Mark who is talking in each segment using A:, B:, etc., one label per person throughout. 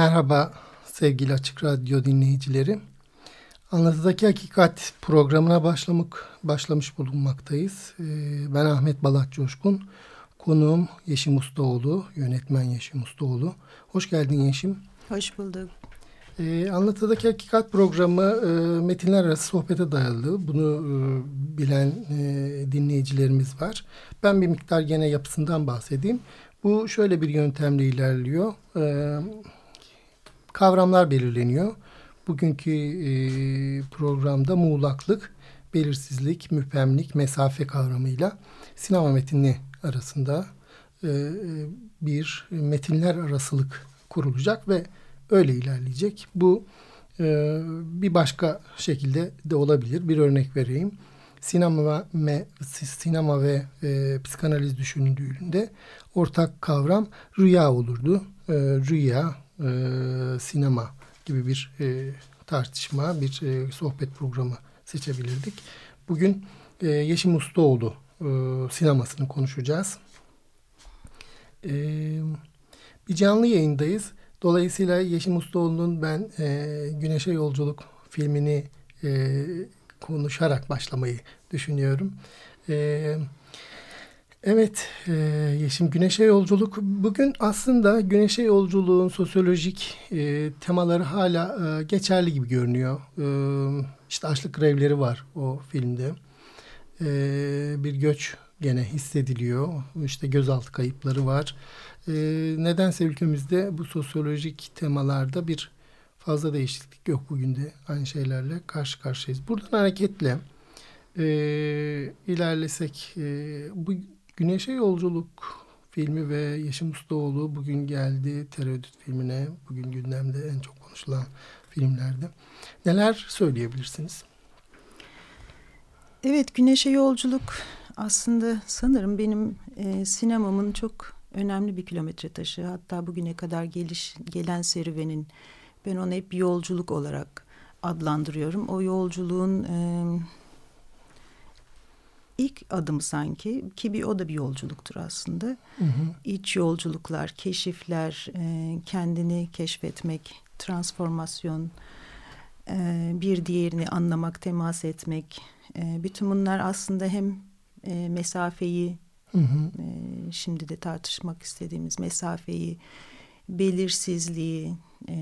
A: Merhaba sevgili Açık Radyo dinleyicileri. Anlatıdaki Hakikat programına başlamak başlamış bulunmaktayız. Ee, ben Ahmet Balat Coşkun. Konuğum Yeşim Ustaoğlu, yönetmen Yeşim Ustaoğlu. Hoş geldin Yeşim.
B: Hoş bulduk.
A: Ee, Anlatıdaki Hakikat programı e, metinler arası sohbete dayalı. Bunu e, bilen e, dinleyicilerimiz var. Ben bir miktar gene yapısından bahsedeyim. Bu şöyle bir yöntemle ilerliyor. Ee, kavramlar belirleniyor. Bugünkü e, programda muğlaklık, belirsizlik, müphemlik, mesafe kavramıyla sinema metni arasında e, bir metinler arasılık kurulacak ve öyle ilerleyecek. Bu e, bir başka şekilde de olabilir. Bir örnek vereyim. Sinema ve, sinema ve e, psikanaliz düşünüldüğünde ortak kavram rüya olurdu. E, rüya, e, sinema gibi bir e, tartışma, bir e, sohbet programı seçebilirdik. Bugün e, Yeşim Ustaoğlu e, sinemasını konuşacağız. E, bir canlı yayındayız. Dolayısıyla Yeşim Ustaoğlu'nun ben e, Güneşe Yolculuk filmini e, konuşarak başlamayı düşünüyorum. Evet. Evet, e, Yeşim Güneşe Yolculuk. Bugün aslında Güneşe Yolculuğun sosyolojik e, temaları hala e, geçerli gibi görünüyor. E, işte açlık grevleri var o filmde. E, bir göç gene hissediliyor. İşte gözaltı kayıpları var. E, nedense ülkemizde bu sosyolojik temalarda bir fazla değişiklik yok bugün de aynı şeylerle karşı karşıyayız. Buradan hareketle ilerlesek bu Güneşe Yolculuk filmi ve Yeşim Ustaoğlu bugün geldi Tereddüt filmine. Bugün gündemde en çok konuşulan filmlerde. Neler söyleyebilirsiniz?
B: Evet Güneşe Yolculuk aslında sanırım benim e, sinemamın çok önemli bir kilometre taşı. Hatta bugüne kadar geliş, gelen serüvenin ben onu hep yolculuk olarak adlandırıyorum. O yolculuğun... E, ilk adım sanki ki bir o da bir yolculuktur aslında. Hı hı. İç yolculuklar, keşifler, e, kendini keşfetmek, transformasyon, e, bir diğerini anlamak, temas etmek. E, bütün bunlar aslında hem e, mesafeyi, hı hı. E, şimdi de tartışmak istediğimiz mesafeyi, belirsizliği, e,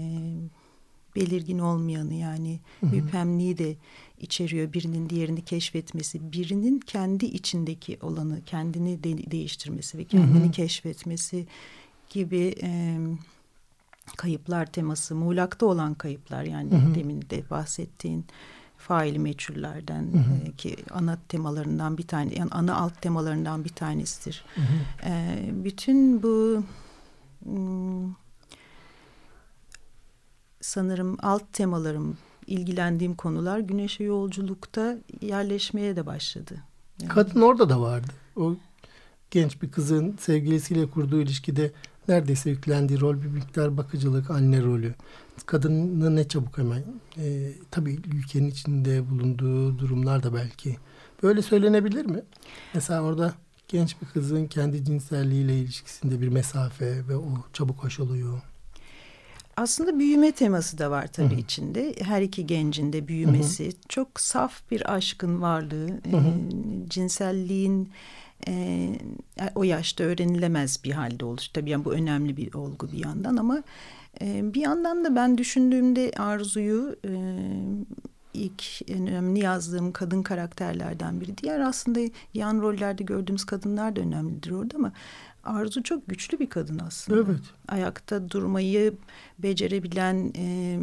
B: belirgin olmayanı yani hı hı. müphemliği de içeriyor. Birinin diğerini keşfetmesi, birinin kendi içindeki olanı kendini de değiştirmesi ve kendini hı hı. keşfetmesi gibi e, kayıplar teması, muğlakta olan kayıplar yani hı hı. demin de bahsettiğin faili meçhullerden hı hı. E, ki ana temalarından bir tane yani ana alt temalarından bir tanesidir. Hı hı. E, bütün bu hmm, sanırım alt temalarım ilgilendiğim konular güneşe yolculukta yerleşmeye de başladı.
A: Yani. Kadın orada da vardı. O genç bir kızın sevgilisiyle kurduğu ilişkide neredeyse yüklendiği rol bir miktar bakıcılık, anne rolü. Kadının ne çabuk hemen e, tabii ülkenin içinde bulunduğu durumlar da belki böyle söylenebilir mi? Mesela orada genç bir kızın kendi cinselliğiyle ilişkisinde bir mesafe ve o çabuk aşılıyor
B: aslında büyüme teması da var tabii Hı-hı. içinde. Her iki gencin de büyümesi. Hı-hı. Çok saf bir aşkın varlığı. E, cinselliğin e, o yaşta öğrenilemez bir halde oluş. Tabii yani bu önemli bir olgu bir yandan ama e, bir yandan da ben düşündüğümde Arzu'yu e, ilk en önemli yazdığım kadın karakterlerden biri. Diğer aslında yan rollerde gördüğümüz kadınlar da önemlidir orada ama Arzu çok güçlü bir kadın aslında.
A: Evet.
B: Ayakta durmayı becerebilen, e,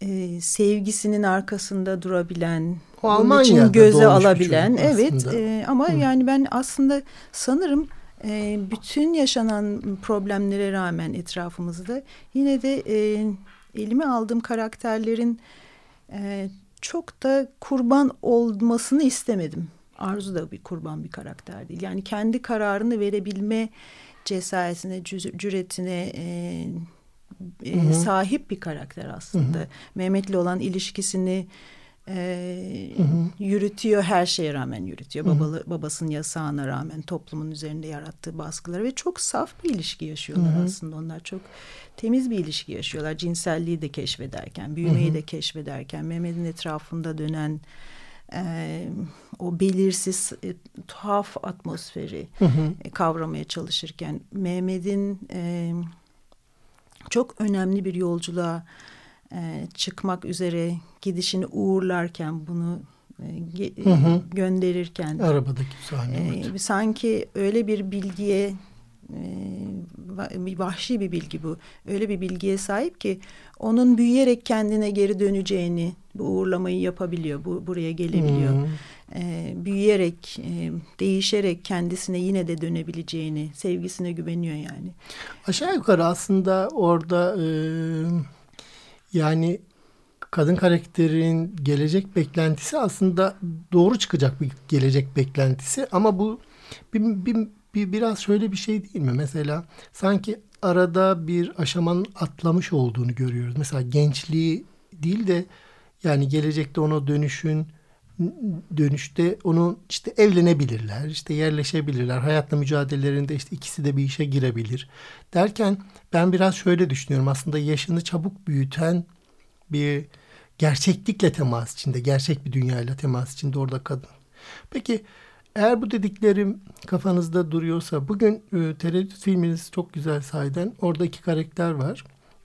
B: e, sevgisinin arkasında durabilen,
A: o onun için
B: göze alabilen. Evet e, ama Hı. yani ben aslında sanırım e, bütün yaşanan problemlere rağmen etrafımızda yine de e, elime aldığım karakterlerin e, çok da kurban olmasını istemedim. Arzu da bir kurban bir karakter değil. Yani kendi kararını verebilme cesaretine, cüretine e, e, sahip bir karakter aslında. Hı hı. Mehmet'le olan ilişkisini e, hı hı. yürütüyor her şeye rağmen yürütüyor. Hı hı. Babalı, babasının yasağına rağmen toplumun üzerinde yarattığı baskıları ve çok saf bir ilişki yaşıyorlar hı hı. aslında. Onlar çok temiz bir ilişki yaşıyorlar. Cinselliği de keşfederken, büyümeyi hı hı. de keşfederken, Mehmet'in etrafında dönen e, o belirsiz e, tuhaf atmosferi hı hı. E, kavramaya çalışırken Mehmet'in e, çok önemli bir yolculuğa e, çıkmak üzere gidişini uğurlarken bunu e, hı hı. gönderirken
A: arabadaki sahne
B: e, sanki öyle bir bilgiye bir vahşi bir bilgi bu. Öyle bir bilgiye sahip ki onun büyüyerek kendine geri döneceğini, bu uğurlamayı yapabiliyor, bu buraya gelebiliyor. Hmm. E, büyüyerek, e, değişerek kendisine yine de dönebileceğini, sevgisine güveniyor yani.
A: Aşağı yukarı aslında orada e, yani kadın karakterin gelecek beklentisi aslında doğru çıkacak bir gelecek beklentisi ama bu bir, bir, bir biraz şöyle bir şey değil mi? Mesela sanki arada bir aşamanın atlamış olduğunu görüyoruz. Mesela gençliği değil de yani gelecekte ona dönüşün dönüşte onu işte evlenebilirler, işte yerleşebilirler. Hayatla mücadelelerinde işte ikisi de bir işe girebilir. Derken ben biraz şöyle düşünüyorum. Aslında yaşını çabuk büyüten bir gerçeklikle temas içinde, gerçek bir dünyayla temas içinde orada kadın. Peki eğer bu dediklerim kafanızda duruyorsa bugün e, tereddüt filminiz çok güzel sayeden. Orada iki karakter var.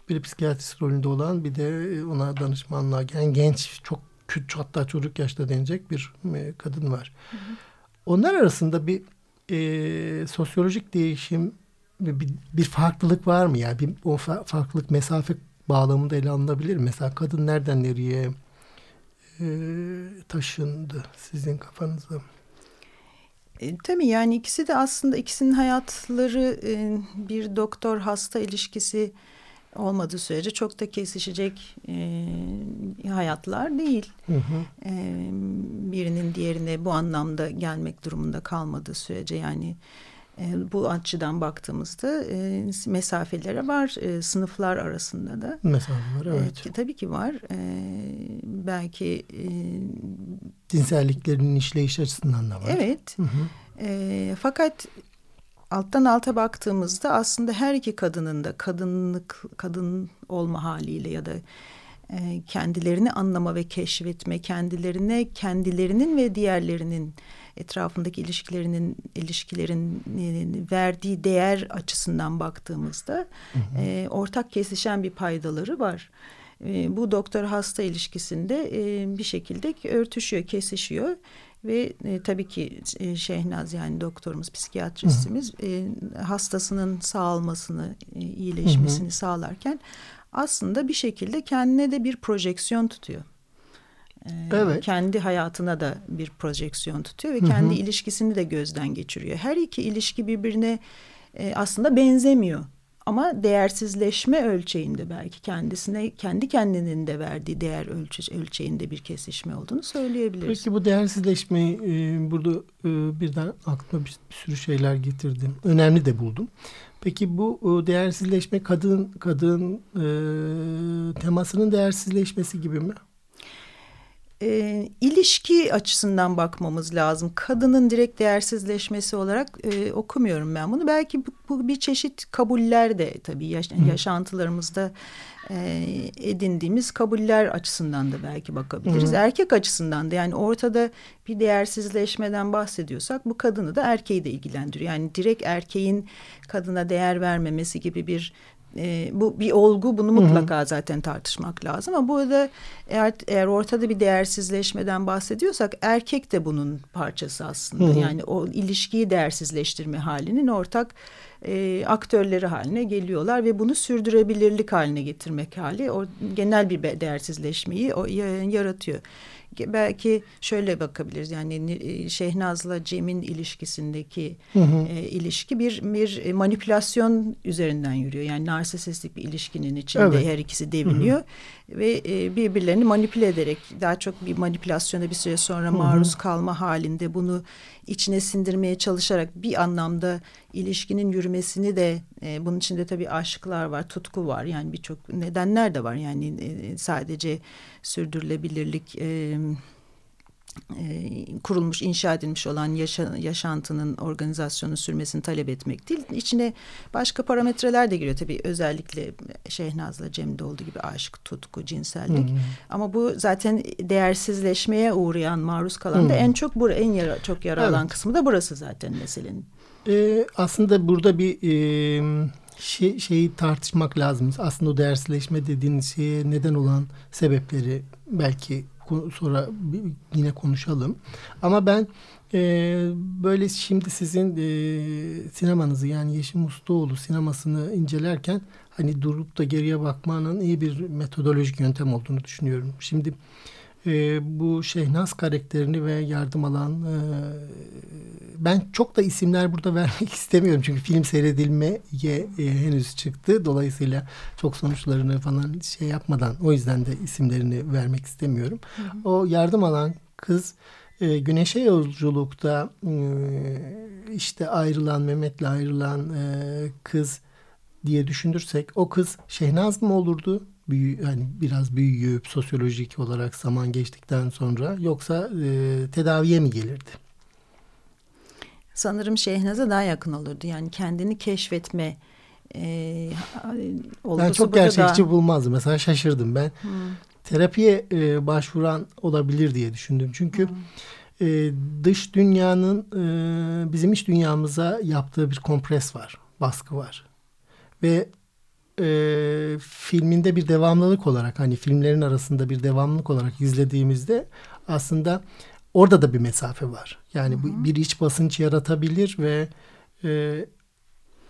A: Biri psikiyatrist rolünde olan bir de e, ona danışmanlığa gelen genç çok küçük hatta çocuk yaşta denecek bir e, kadın var. Hı hı. Onlar arasında bir e, sosyolojik değişim bir, bir farklılık var mı? Yani bir, o farklılık mesafe bağlamında ele alınabilir. Mesela kadın nereden nereye e, taşındı sizin kafanızda?
B: E, tabii yani ikisi de aslında ikisinin hayatları e, bir doktor hasta ilişkisi olmadığı sürece çok da kesişecek e, hayatlar değil. Hı hı. E, birinin diğerine bu anlamda gelmek durumunda kalmadığı sürece yani e, bu açıdan baktığımızda e, mesafelere var e, sınıflar arasında da.
A: Mesafeler evet.
B: E, tabii ki var. E, belki e,
A: cinselliklerinin işleyiş açısından da var.
B: Evet. Hı hı. E, fakat alttan alta baktığımızda aslında her iki kadının da kadınlık kadın olma haliyle ya da e, kendilerini anlama ve keşfetme, kendilerine kendilerinin ve diğerlerinin etrafındaki ilişkilerinin ilişkilerin verdiği değer açısından baktığımızda hı hı. E, ortak kesişen bir paydaları var. E, bu doktor hasta ilişkisinde e, bir şekilde örtüşüyor, kesişiyor ve e, tabii ki e, Şehnaz yani doktorumuz, psikiyatristimiz e, hastasının sağalmasını, e, iyileşmesini hı hı. sağlarken aslında bir şekilde kendine de bir projeksiyon tutuyor. E, evet. Kendi hayatına da bir projeksiyon tutuyor ve hı hı. kendi ilişkisini de gözden geçiriyor. Her iki ilişki birbirine e, aslında benzemiyor ama değersizleşme ölçeğinde belki kendisine kendi kendinin de verdiği değer ölçü, ölçeğinde bir kesişme olduğunu söyleyebiliriz.
A: Peki bu değersizleşmeyi e, burada e, birden aklıma bir, bir sürü şeyler getirdim. Önemli de buldum. Peki bu e, değersizleşme kadın kadın e, temasının değersizleşmesi gibi mi?
B: E, ilişki açısından bakmamız lazım. Kadının direkt değersizleşmesi olarak e, okumuyorum ben bunu. Belki bu, bu bir çeşit kabuller de tabii yaş yaşantılarımızda e, edindiğimiz kabuller açısından da belki bakabiliriz. Hı. Erkek açısından da yani ortada bir değersizleşmeden bahsediyorsak bu kadını da erkeği de ilgilendiriyor. Yani direkt erkeğin kadına değer vermemesi gibi bir e, bu bir olgu bunu mutlaka hı hı. zaten tartışmak lazım ama burada eğer, eğer ortada bir değersizleşmeden bahsediyorsak erkek de bunun parçası aslında. Hı hı. Yani o ilişkiyi değersizleştirme halinin ortak e, aktörleri haline geliyorlar ve bunu sürdürebilirlik haline getirmek hali o genel bir değersizleşmeyi o yaratıyor. Belki şöyle bakabiliriz. Yani e, Şehnaz'la Cem'in ilişkisindeki hı hı. E, ilişki bir bir manipülasyon üzerinden yürüyor. Yani narsisistik bir ilişkinin içinde evet. her ikisi deviniyor. Hı hı. Ve e, birbirlerini manipüle ederek daha çok bir manipülasyona bir süre sonra maruz hı hı. kalma halinde bunu içine sindirmeye çalışarak bir anlamda ilişkinin yürümesini de e, bunun içinde tabii aşıklar var, tutku var. Yani birçok nedenler de var. Yani e, sadece sürdürülebilirlik e, e, kurulmuş, inşa edilmiş olan yaşa, yaşantının organizasyonu sürmesini talep etmek değil. İçine başka parametreler de giriyor tabii. Özellikle Şehnaz'la Cem'de olduğu gibi aşk, tutku, cinsellik. Hmm. Ama bu zaten değersizleşmeye uğrayan, maruz kalan hmm. da en çok bur en yara, çok yara evet. kısmı da burası zaten meselenin.
A: Ee, aslında burada bir e, şey, şeyi tartışmak lazım. Aslında o değersizleşme dediğiniz şeye neden olan sebepleri belki sonra yine konuşalım. Ama ben e, böyle şimdi sizin e, sinemanızı yani Yeşim Ustaoğlu sinemasını incelerken hani durup da geriye bakmanın iyi bir metodolojik yöntem olduğunu düşünüyorum. Şimdi e, bu Şehnaz karakterini ve yardım alan e, ben çok da isimler burada vermek istemiyorum çünkü film seyredilmeye e, henüz çıktı dolayısıyla çok sonuçlarını falan şey yapmadan o yüzden de isimlerini vermek istemiyorum. Hı hı. O yardım alan kız e, güneşe yolculukta e, işte ayrılan Mehmet'le ayrılan e, kız diye düşünürsek o kız Şehnaz mı olurdu? Büyü, yani biraz büyüyüp sosyolojik olarak zaman geçtikten sonra yoksa e, tedaviye mi gelirdi?
B: Sanırım Şehnaz'a daha yakın olurdu. Yani kendini keşfetme e, olgusu
A: Ben çok gerçekçi da... bulmazdım. Mesela şaşırdım ben. Hmm. Terapiye e, başvuran olabilir diye düşündüm. Çünkü hmm. e, dış dünyanın e, bizim iç dünyamıza yaptığı bir kompres var. Baskı var. Ve e, filminde bir devamlılık olarak hani filmlerin arasında bir devamlılık olarak izlediğimizde aslında orada da bir mesafe var. Yani bu bir iç basınç yaratabilir ve e,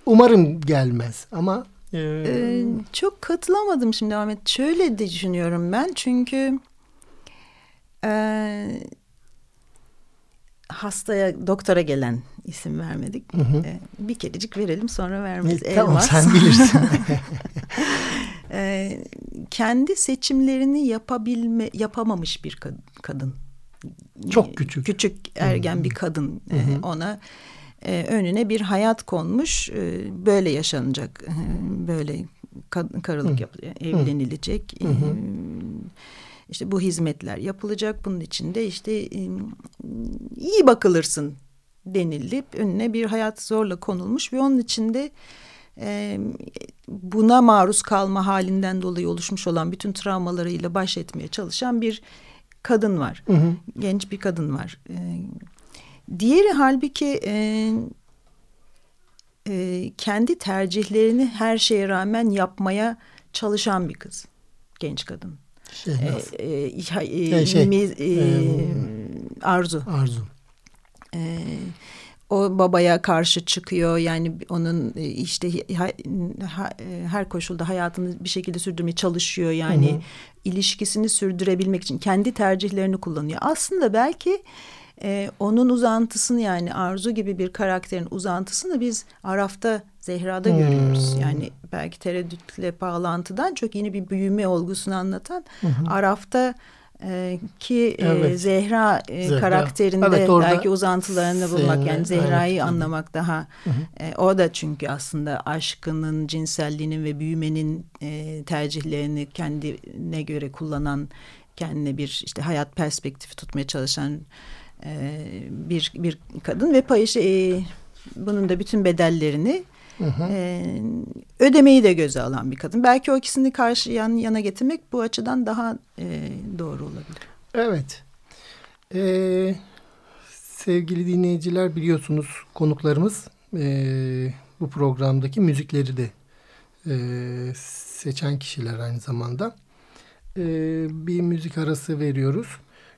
A: umarım gelmez ama
B: e, ee, çok katılamadım şimdi Ahmet. Şöyle de düşünüyorum ben çünkü e, hastaya doktora gelen isim vermedik. Hı hı. Ee, bir kerecik verelim sonra vermeyiz.
A: E, tamam sen bilirsin.
B: ee, kendi seçimlerini yapabilme yapamamış bir kadın.
A: Çok küçük.
B: Küçük ergen hı hı. bir kadın hı hı. Ee, ona e, önüne bir hayat konmuş. E, böyle yaşanacak. E, böyle karılık yapılacak, evlenilecek. Hı hı. E, işte bu hizmetler yapılacak. Bunun içinde işte iyi bakılırsın denilip önüne bir hayat zorla konulmuş ve onun içinde buna maruz kalma halinden dolayı oluşmuş olan bütün travmalarıyla baş etmeye çalışan bir kadın var. Hı hı. Genç bir kadın var. diğeri halbuki kendi tercihlerini her şeye rağmen yapmaya çalışan bir kız. Genç kadın.
A: Şehnaz.
B: E, e, e, şey, miz, e, e, arzu.
A: Arzu.
B: E, o babaya karşı çıkıyor yani onun e, işte e, her koşulda hayatını bir şekilde sürdürmeye çalışıyor yani hı hı. ilişkisini sürdürebilmek için kendi tercihlerini kullanıyor aslında belki e, onun uzantısını yani Arzu gibi bir karakterin uzantısını biz Araf'ta Zehra'da hmm. görüyoruz. Yani belki tereddütle bağlantıdan çok yeni bir büyüme olgusunu anlatan hmm. Araf'ta e, ki e, evet. Zehra, e, Zehra karakterinde evet, belki uzantılarını bulmak yani Zehra'yı evet. anlamak daha hı E, o da çünkü aslında aşkının, cinselliğinin ve büyümenin e, tercihlerini kendine göre kullanan kendine bir işte hayat perspektifi tutmaya çalışan e, bir bir kadın ve payı e, bunun da bütün bedellerini Hı hı. E, ödemeyi de göze alan bir kadın. Belki o ikisini karşı yan yana getirmek bu açıdan daha e, doğru olabilir.
A: Evet. Ee, sevgili dinleyiciler biliyorsunuz konuklarımız e, bu programdaki müzikleri de e, seçen kişiler aynı zamanda. E, bir müzik arası veriyoruz.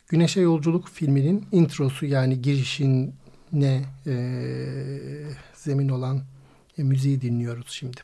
A: Güneşe Yolculuk filminin introsu yani girişine e, zemin olan e, müziği dinliyoruz şimdi.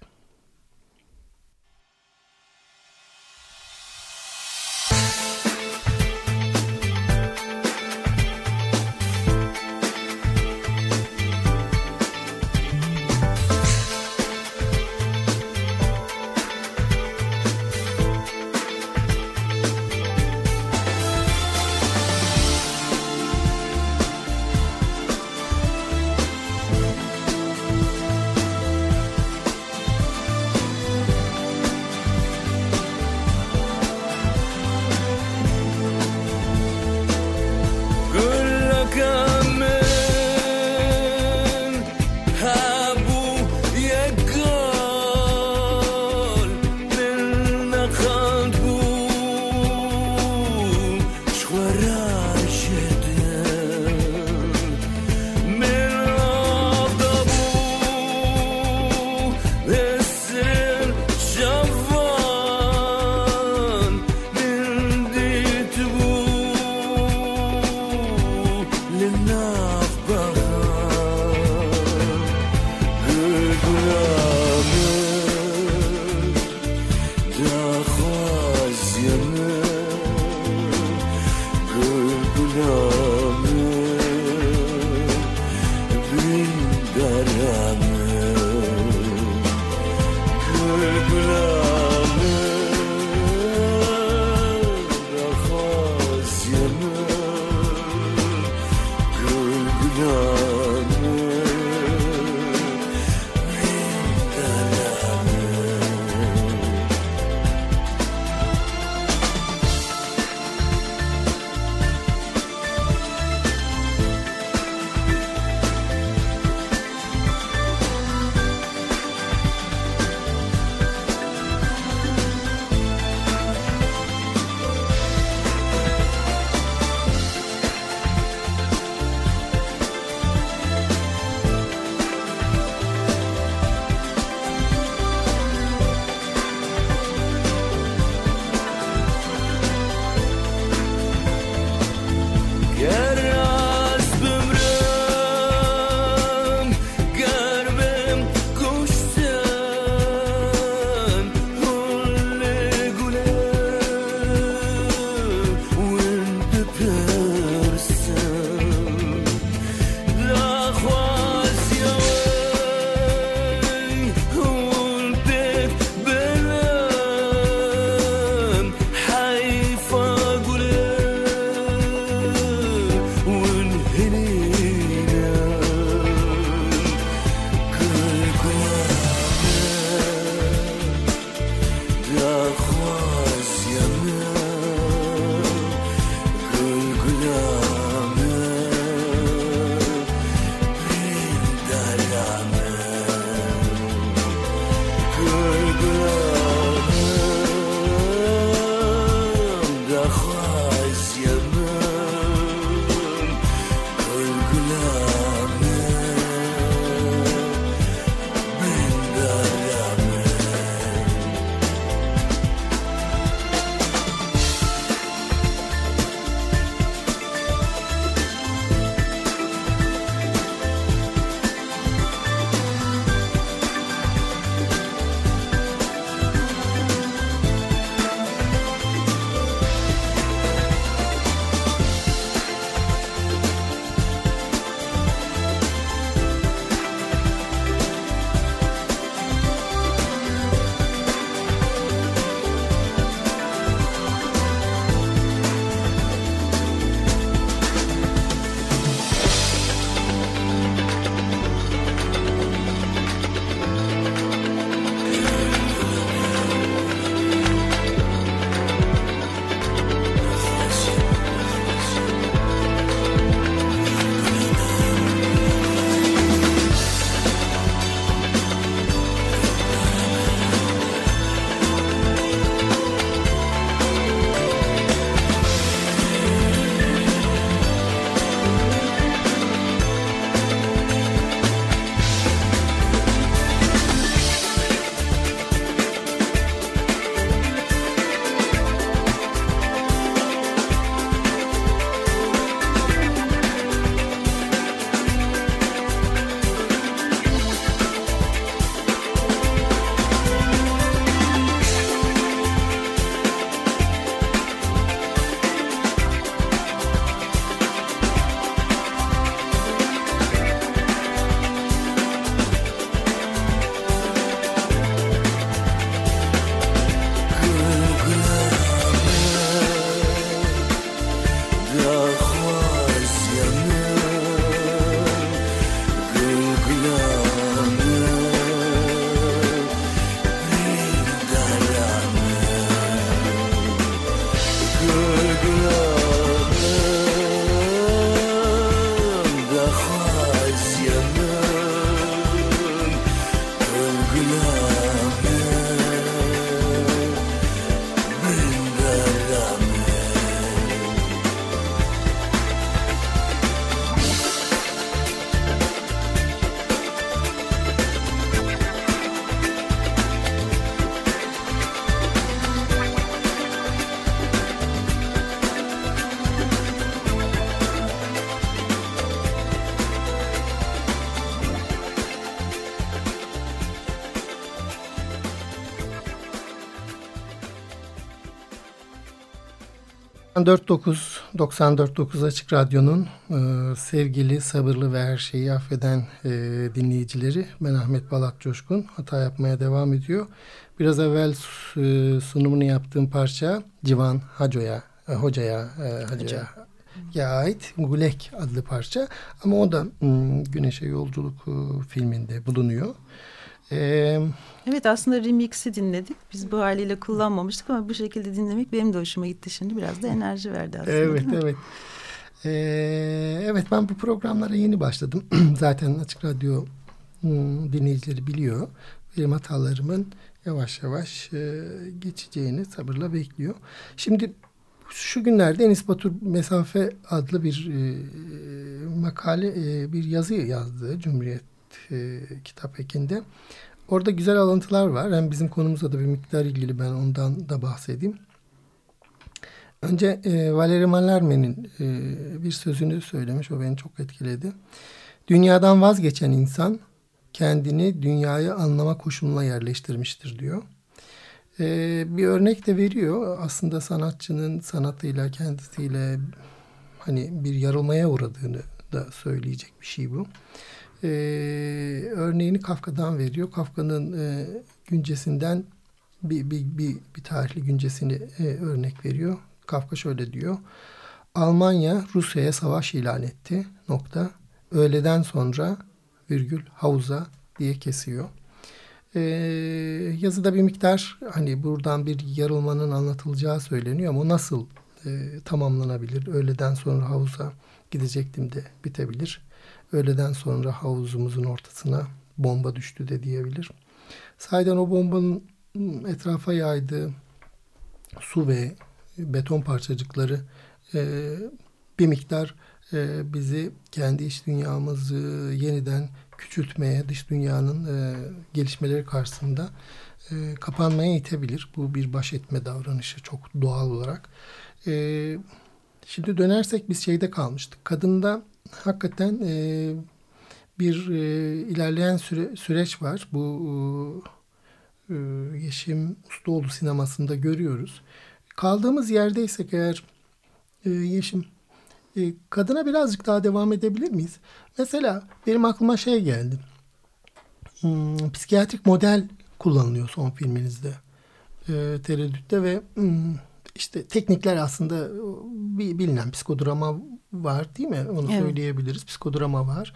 A: 94.9 94.9 Açık Radyo'nun e, sevgili, sabırlı ve her şeyi affeden e, dinleyicileri. Ben Ahmet Balat Coşkun. Hata yapmaya devam ediyor. Biraz evvel e, sunumunu yaptığım parça Civan Haco'ya, e, Hoca'ya, e, Hacı'ya ya ait Gulek adlı parça. Ama o da Güneşe Yolculuk e, filminde bulunuyor.
B: Ee, evet aslında remix'i dinledik. Biz bu haliyle kullanmamıştık ama bu şekilde dinlemek benim de hoşuma gitti şimdi. Biraz da enerji verdi aslında.
A: Evet evet. Ee, evet ben bu programlara yeni başladım. Zaten Açık Radyo dinleyicileri biliyor. Benim hatalarımın yavaş yavaş e, geçeceğini sabırla bekliyor. Şimdi şu günlerde Enis Batur Mesafe adlı bir e, makale, e, bir yazı yazdı Cumhuriyet e, kitap ekinde. Orada güzel alıntılar var. Hem bizim konumuzla da bir miktar ilgili ben ondan da bahsedeyim. Önce e, Valeri Mallarme'nin e, bir sözünü söylemiş. O beni çok etkiledi. Dünyadan vazgeçen insan kendini dünyayı anlama koşuluna yerleştirmiştir diyor. E, bir örnek de veriyor. Aslında sanatçının sanatıyla kendisiyle hani bir yarılmaya uğradığını da söyleyecek bir şey bu e, örneğini Kafka'dan veriyor. Kafka'nın e, güncesinden bir, bir, bir, bir tarihli güncesini e, örnek veriyor. Kafka şöyle diyor. Almanya Rusya'ya savaş ilan etti. Nokta. Öğleden sonra virgül havuza diye kesiyor. Ee, yazıda bir miktar hani buradan bir yarılmanın anlatılacağı söyleniyor ama nasıl e, tamamlanabilir? Öğleden sonra havuza gidecektim de bitebilir. Öğleden sonra havuzumuzun ortasına bomba düştü de diyebilir. Sayeden o bombanın etrafa yaydığı su ve beton parçacıkları e, bir miktar e, bizi kendi iç dünyamızı yeniden küçültmeye, dış dünyanın e, gelişmeleri karşısında e, kapanmaya itebilir. Bu bir baş etme davranışı çok doğal olarak. E, şimdi dönersek biz şeyde kalmıştık. Kadında hakikaten e, bir e, ilerleyen süre, süreç var. Bu e, Yeşim Ustaoğlu sinemasında görüyoruz. Kaldığımız yerdeysek eğer e, Yeşim e, kadına birazcık daha devam edebilir miyiz? Mesela benim aklıma şey geldi. Hmm, psikiyatrik model kullanılıyor son filminizde. E, tereddütte ve hmm, işte teknikler aslında bilinen psikodrama var değil mi? Onu evet. söyleyebiliriz. Psikodrama var.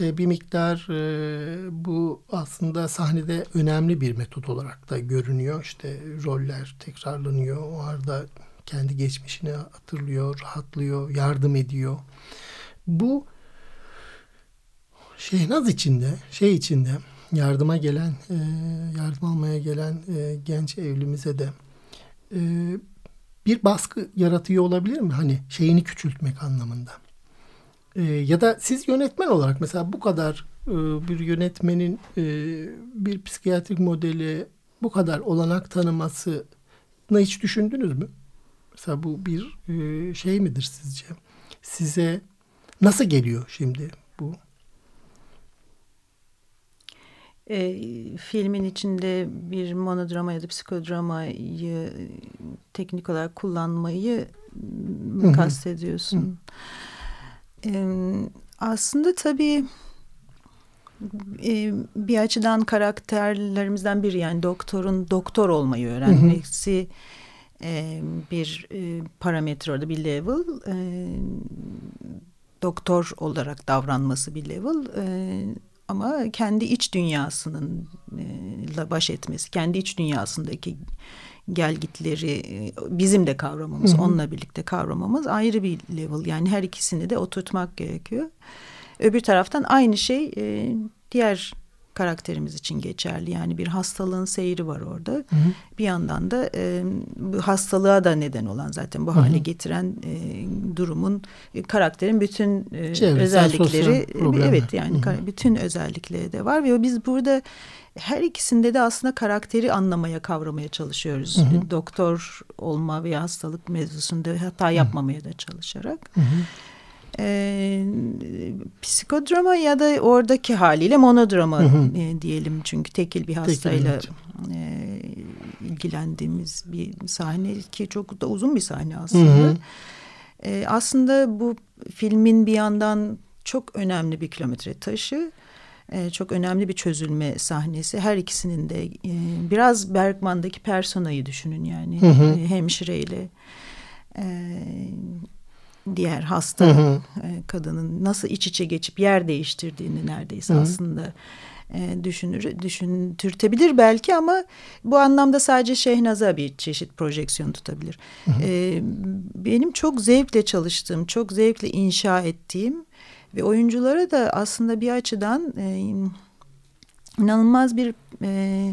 A: E, bir miktar e, bu aslında sahnede önemli bir metot olarak da görünüyor. İşte roller tekrarlanıyor. O arada kendi geçmişini hatırlıyor, rahatlıyor, yardım ediyor. Bu Şehnaz içinde, şey içinde yardıma gelen, e, yardım almaya gelen genç evlimize de bir baskı yaratıyor olabilir mi? Hani şeyini küçültmek anlamında. E, ya da siz yönetmen olarak mesela bu kadar e, bir yönetmenin e, bir psikiyatrik modeli bu kadar olanak tanımasını hiç düşündünüz mü? Mesela bu bir e, şey midir sizce? Size nasıl geliyor şimdi bu?
B: E, filmin içinde bir monodrama ya da psikodramayı teknik olarak kullanmayı mı kastediyorsun? E, aslında tabii e, bir açıdan karakterlerimizden biri yani doktorun doktor olmayı öğrenmesi e, bir e, parametre orada bir level. E, doktor olarak davranması bir level. E, ama kendi iç dünyasının e, baş etmesi, kendi iç dünyasındaki gelgitleri e, bizim de kavramamız, hı hı. onunla birlikte kavramamız ayrı bir level. Yani her ikisini de oturtmak gerekiyor. Öbür taraftan aynı şey e, diğer karakterimiz için geçerli. Yani bir hastalığın seyri var orada. Hı hı. Bir yandan da e, bu hastalığa da neden olan zaten bu hı hı. hale getiren e, durumun e, karakterin bütün e, özellikleri evet yani hı hı. bütün özellikleri de var ve biz burada her ikisinde de aslında karakteri anlamaya, kavramaya çalışıyoruz. Hı hı. Doktor olma veya hastalık mevzusunda hata yapmamaya da çalışarak. Hı hı e, psikodrama ya da oradaki haliyle monodrama hı hı. E, diyelim çünkü tekil bir hastayla tekil, e, ilgilendiğimiz bir sahne ki çok da uzun bir sahne aslında. Hı hı. E, aslında bu filmin bir yandan çok önemli bir kilometre taşı. E, çok önemli bir çözülme sahnesi. Her ikisinin de e, biraz Bergman'daki personayı düşünün yani. Hı hı. E, hemşireyle e, diğer hasta hı hı. E, kadının nasıl iç içe geçip yer değiştirdiğini neredeyse hı hı. aslında e, düşünür, düşüntürtebilir belki ama bu anlamda sadece Şehnaz'a bir çeşit projeksiyon tutabilir. Hı hı. E, benim çok zevkle çalıştığım, çok zevkle inşa ettiğim ve oyunculara da aslında bir açıdan e, inanılmaz bir e,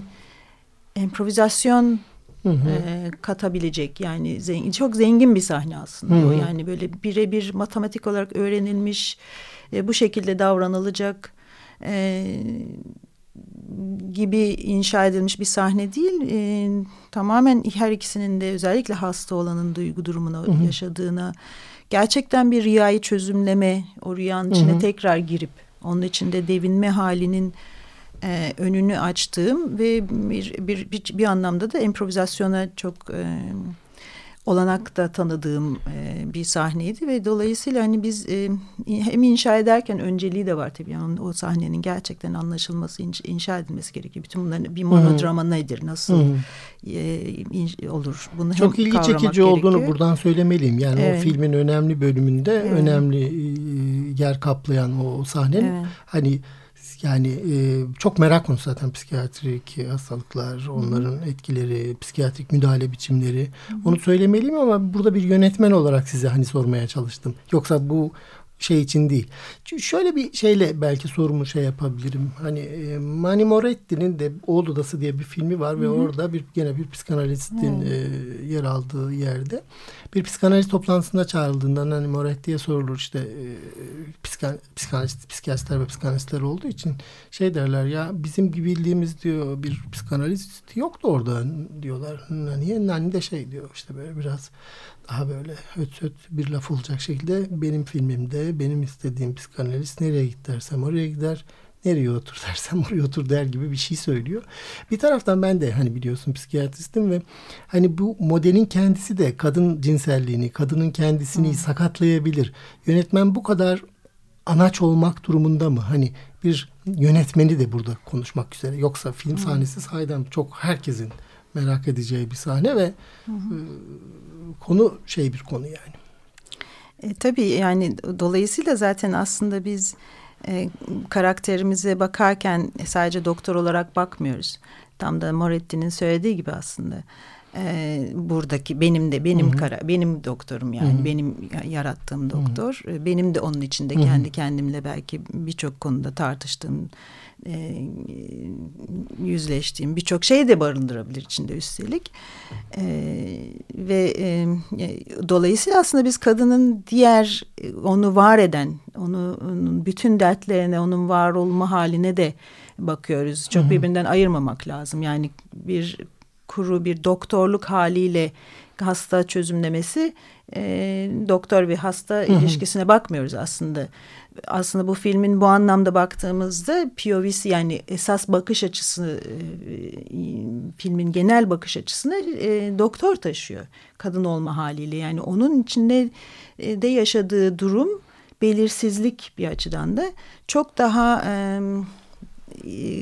B: improvizasyon Hı hı. E, katabilecek yani zengin, çok zengin bir sahne aslında hı hı. yani böyle birebir matematik olarak öğrenilmiş e, bu şekilde davranılacak e, gibi inşa edilmiş bir sahne değil. E, tamamen her ikisinin de özellikle hasta olanın duygu durumuna hı hı. yaşadığına gerçekten bir rüyayı çözümleme, o rüyanın içine hı hı. tekrar girip onun içinde devinme halinin e, önünü açtığım ve bir, bir, bir, bir anlamda da improvizasyona çok e, olanak da tanıdığım e, bir sahneydi ve dolayısıyla hani biz e, hem inşa ederken önceliği de var tabii yani o sahnenin gerçekten anlaşılması inş, inşa edilmesi gerekiyor. Bütün bunların bir monodrama hmm. nedir nasıl hmm. e, inş, olur bunu
A: çok ilgi çekici gerekiyor. olduğunu buradan söylemeliyim yani evet. o filmin önemli bölümünde evet. önemli e, yer kaplayan o sahnenin evet. hani yani e, çok merak konusu zaten psikiyatrik hastalıklar, onların Hı. etkileri, psikiyatrik müdahale biçimleri. Hı. Onu söylemeliyim ama burada bir yönetmen olarak size hani sormaya çalıştım. Yoksa bu şey için değil. Şöyle bir şeyle belki sorumu şey yapabilirim. Hani e, Mani Moretti'nin de Oğul Odası diye bir filmi var Hı -hı. ve orada bir gene bir psikanalistin e, yer aldığı yerde bir psikanaliz toplantısında çağrıldığında Mani Moretti'ye sorulur işte e, psikan, psikanalist, psikiyatristler ve psikanalistler olduğu için şey derler ya bizim gibi bildiğimiz diyor bir psikanalist yoktu orada diyorlar. Niye? Nani de şey diyor işte böyle biraz daha böyle höt höt bir laf olacak şekilde benim filmimde benim istediğim psikanalist nereye git dersem oraya gider nereye otur dersem oraya otur der gibi bir şey söylüyor. Bir taraftan ben de hani biliyorsun psikiyatristim ve hani bu modelin kendisi de kadın cinselliğini, kadının kendisini hmm. sakatlayabilir. Yönetmen bu kadar anaç olmak durumunda mı? Hani bir yönetmeni de burada konuşmak üzere. Yoksa film sahnesi sahiden çok herkesin merak edeceği bir sahne ve hı hı. E, konu şey bir konu yani.
B: E, tabii yani dolayısıyla zaten aslında biz e, karakterimize bakarken sadece doktor olarak bakmıyoruz. Tam da Moretti'nin söylediği gibi aslında e, buradaki benim de benim Hı -hı. kara benim doktorum yani Hı -hı. benim yarattığım doktor. Hı -hı. Benim de onun içinde Hı -hı. kendi kendimle belki birçok konuda tartıştığım e, yüzleştiğim birçok şey de barındırabilir içinde üstelik. E, ve e, dolayısıyla aslında biz kadının diğer onu var eden, onu onun bütün dertlerine, onun var olma haline de bakıyoruz. Çok Hı -hı. birbirinden ayırmamak lazım. Yani bir kuru bir doktorluk haliyle hasta çözümlemesi e, doktor ve hasta Hı -hı. ilişkisine bakmıyoruz aslında aslında bu filmin bu anlamda baktığımızda POV'si yani esas bakış açısı e, filmin genel bakış açısını e, doktor taşıyor kadın olma haliyle. Yani onun içinde e, de yaşadığı durum belirsizlik bir açıdan da çok daha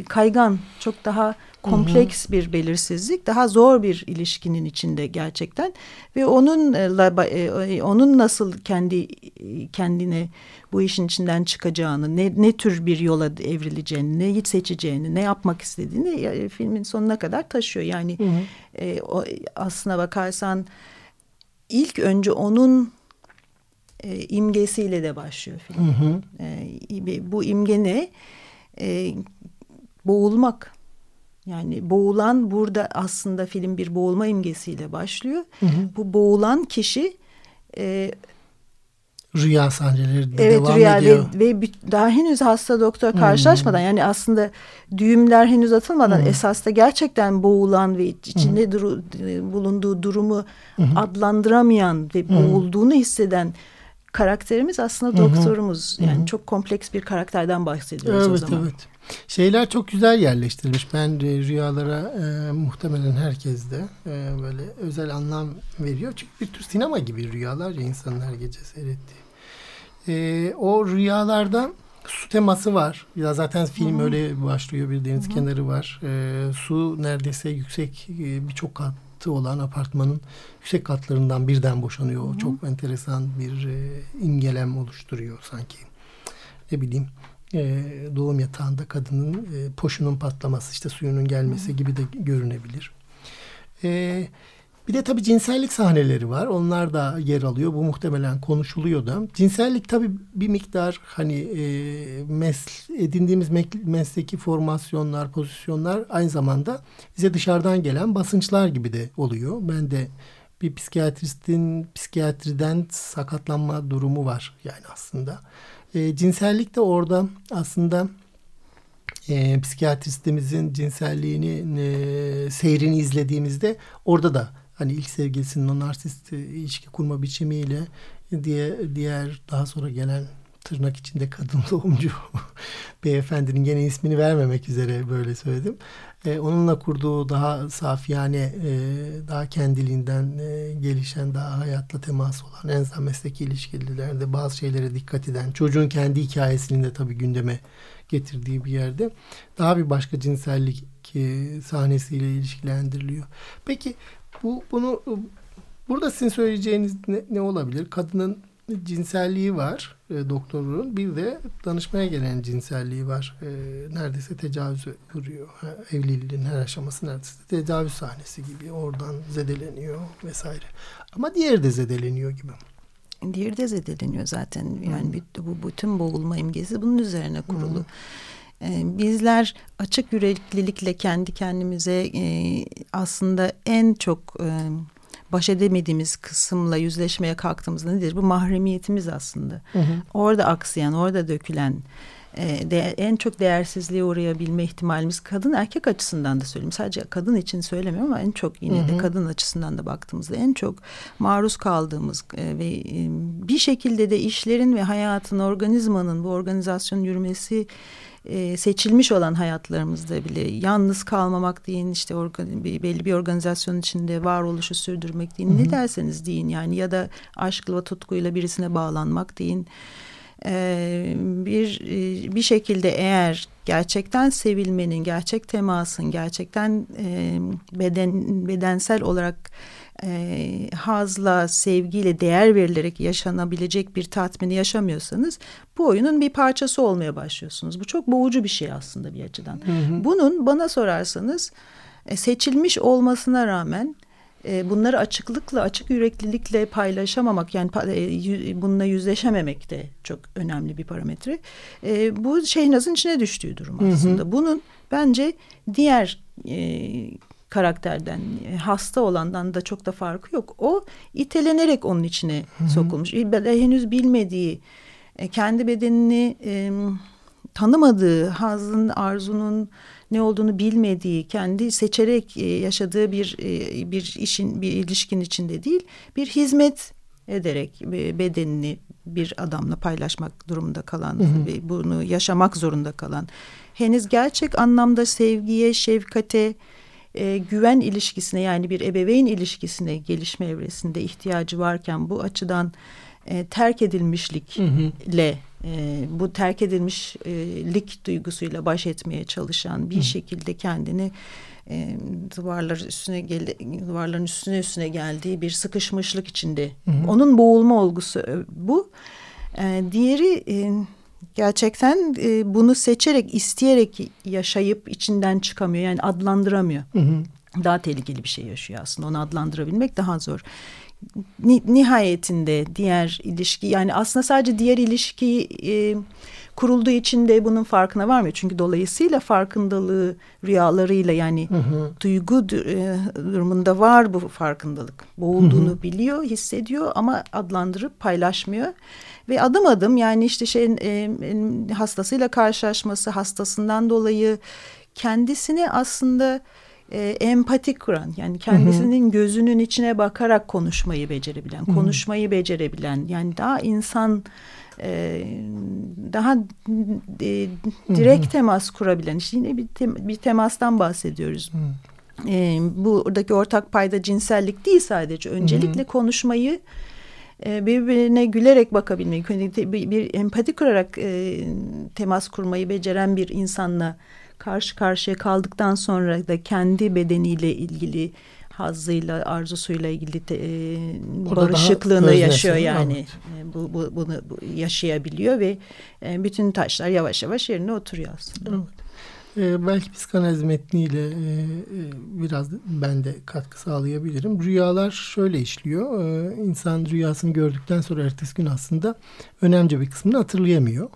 B: kaygan çok daha kompleks hı hı. bir belirsizlik, daha zor bir ilişkinin içinde gerçekten ve onun e, onun nasıl kendi kendine bu işin içinden çıkacağını, ne, ne tür bir yola evrileceğini, neyi seçeceğini, ne yapmak istediğini filmin sonuna kadar taşıyor. Yani hı hı. E, o, aslına bakarsan ilk önce onun e, imgesiyle de başlıyor film. Hı hı. E, bu imge ne? E, boğulmak. Yani boğulan burada aslında film bir boğulma imgesiyle başlıyor. Hı hı. Bu boğulan kişi e,
A: rüya sahneleri evet, devam rüya ediyor.
B: Ve, ve daha henüz hasta doktor karşılaşmadan hmm. yani aslında düğümler henüz atılmadan hmm. esas da gerçekten boğulan ve içinde hmm. duru, bulunduğu durumu hmm. adlandıramayan ve boğulduğunu hisseden karakterimiz aslında doktorumuz. Hı hı. Yani çok kompleks bir karakterden bahsediyoruz
A: evet,
B: o zaman.
A: Evet, Şeyler çok güzel yerleştirilmiş. Ben rüyalara e, muhtemelen herkes de e, böyle özel anlam veriyor. Çünkü bir tür sinema gibi rüyalar ya insanın her gece seyrettiği. E, o rüyalarda su teması var. Ya zaten film Hı-hı. öyle başlıyor. Bir deniz Hı-hı. kenarı var. E, su neredeyse yüksek e, birçok katı olan apartmanın yüksek katlarından birden boşanıyor. Hı-hı. Çok enteresan bir e, imgelem oluşturuyor sanki. Ne bileyim e, doğum yatağında kadının e, poşunun patlaması işte suyunun gelmesi Hı-hı. gibi de görünebilir. E, bir de tabii cinsellik sahneleri var. Onlar da yer alıyor. Bu muhtemelen konuşuluyor da. Cinsellik tabii bir miktar hani e, mes edindiğimiz mesleki formasyonlar, pozisyonlar aynı zamanda bize dışarıdan gelen basınçlar gibi de oluyor. Ben de bir psikiyatristin psikiyatriden sakatlanma durumu var yani aslında. E, cinsellik de orada aslında e, psikiyatristimizin cinselliğini e, seyrini izlediğimizde orada da hani ilk sevgilisinin o narsist ilişki kurma biçimiyle diye diğer daha sonra gelen tırnak içinde kadın doğumcu beyefendinin gene ismini vermemek üzere böyle söyledim. E, onunla kurduğu daha safiyane, e, daha kendiliğinden e, gelişen, daha hayatla temas olan, en azından mesleki ilişkilerde bazı şeylere dikkat eden, çocuğun kendi hikayesini de tabii gündeme getirdiği bir yerde daha bir başka cinsellik e, sahnesiyle ilişkilendiriliyor. Peki bu bunu burada sizin söyleyeceğiniz ne, ne olabilir? Kadının cinselliği var e, doktorun. Bir de danışmaya gelen cinselliği var. E, neredeyse tecavüz vuruyor. Evliliğin her aşaması neredeyse tecavüz sahnesi gibi. Oradan zedeleniyor vesaire. Ama diğeri de zedeleniyor gibi.
B: Diğeri de zedeleniyor zaten. Yani hmm. bu bütün boğulma imgesi bunun üzerine kurulu. Hmm. Bizler açık yüreklilikle kendi kendimize e, aslında en çok e, baş edemediğimiz kısımla yüzleşmeye kalktığımızda nedir? Bu mahremiyetimiz aslında. Hı hı. Orada aksayan, orada dökülen e, de, en çok değersizliğe uğrayabilme ihtimalimiz kadın erkek açısından da söyleyeyim. Sadece kadın için söylemiyorum ama en çok yine hı hı. de kadın açısından da baktığımızda en çok maruz kaldığımız e, ve e, bir şekilde de işlerin ve hayatın, organizmanın bu organizasyonun yürümesi e, seçilmiş olan hayatlarımızda bile yalnız kalmamak deyin işte organ, belli bir organizasyon içinde varoluşu sürdürmek deyin Hı -hı. ne derseniz deyin yani ya da aşkla tutkuyla birisine bağlanmak deyin e, bir e, bir şekilde eğer gerçekten sevilmenin gerçek temasın gerçekten e, beden bedensel olarak e, hazla, sevgiyle, değer verilerek yaşanabilecek bir tatmini yaşamıyorsanız bu oyunun bir parçası olmaya başlıyorsunuz. Bu çok boğucu bir şey aslında bir açıdan. Hı hı. Bunun bana sorarsanız seçilmiş olmasına rağmen bunları açıklıkla, açık yüreklilikle paylaşamamak yani e, bununla yüzleşememek de çok önemli bir parametre. E, bu Şehnaz'ın içine düştüğü durum aslında. Hı hı. Bunun bence diğer e, karakterden hasta olandan da çok da farkı yok. O itelenerek onun içine Hı -hı. sokulmuş. Henüz bilmediği e, kendi bedenini e, tanımadığı hazın arzunun ne olduğunu bilmediği kendi seçerek e, yaşadığı bir e, bir işin bir ilişkin içinde değil bir hizmet ederek e, bedenini bir adamla paylaşmak durumunda kalan ve bunu yaşamak zorunda kalan henüz gerçek anlamda sevgiye şefkate e, güven ilişkisine yani bir ebeveyn ilişkisine gelişme evresinde ihtiyacı varken bu açıdan e, terk edilmişlikle E, bu terk edilmişlik duygusuyla baş etmeye çalışan bir hı şekilde kendini e, duvarlar üstüne gel duvarların üstüne üstüne geldiği bir sıkışmışlık içinde. Hı hı. Onun boğulma olgusu e, bu. E, diğeri e, gerçekten e, bunu seçerek, isteyerek yaşayıp içinden çıkamıyor. Yani adlandıramıyor. Hı hı. Daha tehlikeli bir şey yaşıyor aslında. Onu adlandırabilmek daha zor. Nihayetinde diğer ilişki yani aslında sadece diğer ilişki e, kurulduğu için de bunun farkına varmıyor. Çünkü dolayısıyla farkındalığı rüyalarıyla yani hı hı. duygu e, durumunda var bu farkındalık. Boğulduğunu hı hı. biliyor, hissediyor ama adlandırıp paylaşmıyor. Ve adım adım yani işte şeyin e, hastasıyla karşılaşması, hastasından dolayı kendisini aslında e, empati kuran yani kendisinin hı hı. gözünün içine bakarak konuşmayı becerebilen, hı hı. konuşmayı becerebilen yani daha insan e, daha e, direkt hı hı. temas kurabilen işte yine bir, tem, bir temastan bahsediyoruz. Hı. E, buradaki ortak payda cinsellik değil sadece öncelikle hı hı. konuşmayı e, birbirine gülerek bakabilmeyi, bir, bir empati kurarak e, temas kurmayı beceren bir insanla karşı karşıya kaldıktan sonra da kendi bedeniyle ilgili hazzıyla, arzusuyla ilgili de, e, barışıklığını yaşıyor yani. Evet. Bu, bu, bunu bu, yaşayabiliyor ve e, bütün taşlar yavaş yavaş yerine oturuyor aslında. Evet.
A: Ee, belki psikanaliz metniyle e, e, biraz ben de katkı sağlayabilirim. Rüyalar şöyle işliyor. Ee, insan rüyasını gördükten sonra ertesi gün aslında önemli bir kısmını hatırlayamıyor.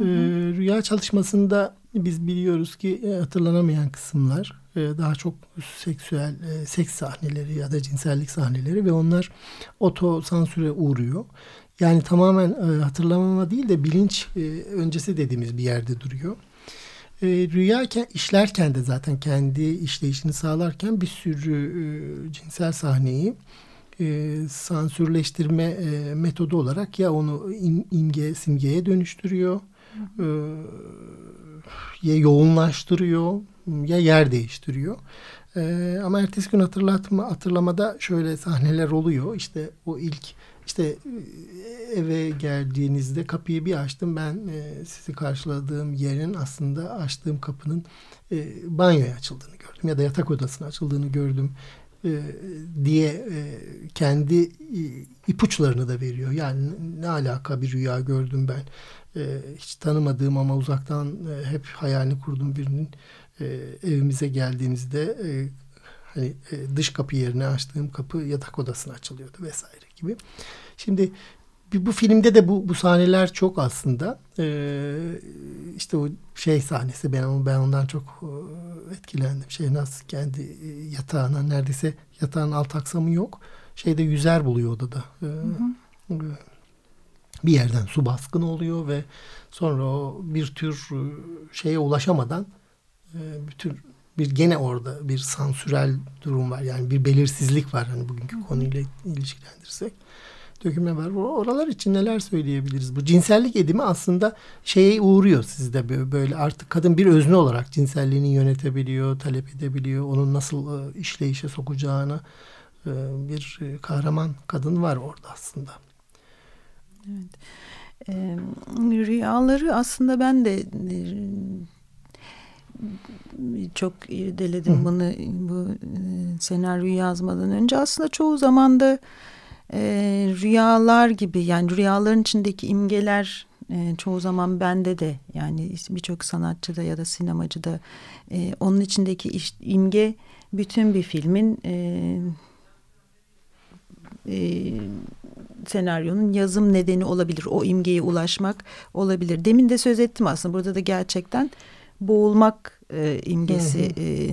A: Hı. Ee, rüya çalışmasında biz biliyoruz ki e, hatırlanamayan kısımlar e, daha çok seksüel e, seks sahneleri ya da cinsellik sahneleri ve onlar oto sansüre uğruyor. Yani tamamen hatırlamama değil de bilinç öncesi dediğimiz bir yerde duruyor. Rüyayken işlerken de zaten kendi işleyişini sağlarken bir sürü cinsel sahneyi sansürleştirme metodu olarak ya onu imge simgeye dönüştürüyor e, ya yoğunlaştırıyor ya yer değiştiriyor. E, ama ertesi gün hatırlatma hatırlamada şöyle sahneler oluyor. İşte o ilk işte e, eve geldiğinizde kapıyı bir açtım. Ben e, sizi karşıladığım yerin aslında açtığım kapının e, banyoya açıldığını gördüm ya da yatak odasına açıldığını gördüm e, diye e, kendi e, ipuçlarını da veriyor. Yani ne alaka bir rüya gördüm ben e, hiç tanımadığım ama uzaktan e, hep hayalini kurduğum birinin e, evimize geldiğimizde e, hani e, dış kapı yerine açtığım kapı yatak odasına açılıyordu vesaire gibi. Şimdi bu filmde de bu, bu sahneler çok aslında. Ee, işte o şey sahnesi ben ben ondan çok e, etkilendim. Şey nasıl kendi e, yatağına neredeyse yatağın alt aksamı yok. Şeyde yüzer buluyor odada. Ee, hı hı bir yerden su baskını oluyor ve sonra o bir tür e, şeye ulaşamadan e, bütün bir gene orada bir sansürel durum var. Yani bir belirsizlik var hani bugünkü konuyla ilişkilendirirsek. Dökümle var. Oralar için neler söyleyebiliriz? Bu cinsellik edimi aslında şeye uğruyor sizde böyle artık kadın bir özne olarak cinselliğini yönetebiliyor, talep edebiliyor. Onun nasıl e, işleyişe sokacağını bir kahraman kadın var orada aslında.
B: Evet. E, rüyaları aslında ben de e, çok irdeledim Hı. bunu bu e, senaryoyu yazmadan önce. Aslında çoğu zaman da e, rüyalar gibi yani rüyaların içindeki imgeler e, çoğu zaman bende de yani birçok sanatçıda ya da sinemacıda e, onun içindeki iş, imge bütün bir filmin e, e, senaryonun yazım nedeni olabilir. O imgeye ulaşmak olabilir. Demin de söz ettim aslında. Burada da gerçekten boğulmak e, imgesi e,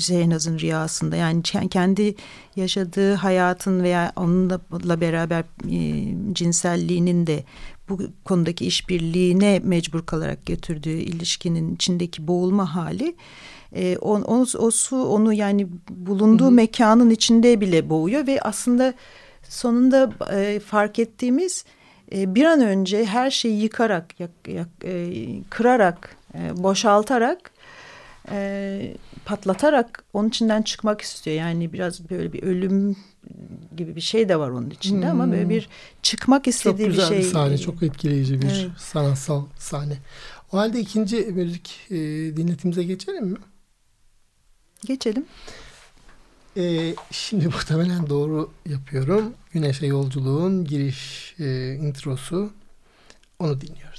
B: Zeynaz'ın rüyasında. Yani kendi yaşadığı hayatın veya onunla beraber e, cinselliğinin de bu konudaki işbirliğine mecbur kalarak götürdüğü ilişkinin içindeki boğulma hali e, o, o, o su onu yani bulunduğu hı hı. mekanın içinde bile boğuyor ve aslında sonunda e, fark ettiğimiz e, bir an önce her şeyi yıkarak, yak, yak, e, kırarak, e, boşaltarak, e, patlatarak onun içinden çıkmak istiyor. Yani biraz böyle bir ölüm gibi bir şey de var onun içinde hmm. ama böyle bir çıkmak istediği bir şey.
A: Çok güzel bir, sahne, çok etkileyici bir evet. sanatsal sahne. O halde ikinci müzik e, dinletimize geçelim mi?
B: Geçelim.
A: Ee, şimdi muhtemelen doğru yapıyorum. Güneşe yolculuğun giriş e, introsu. Onu dinliyoruz.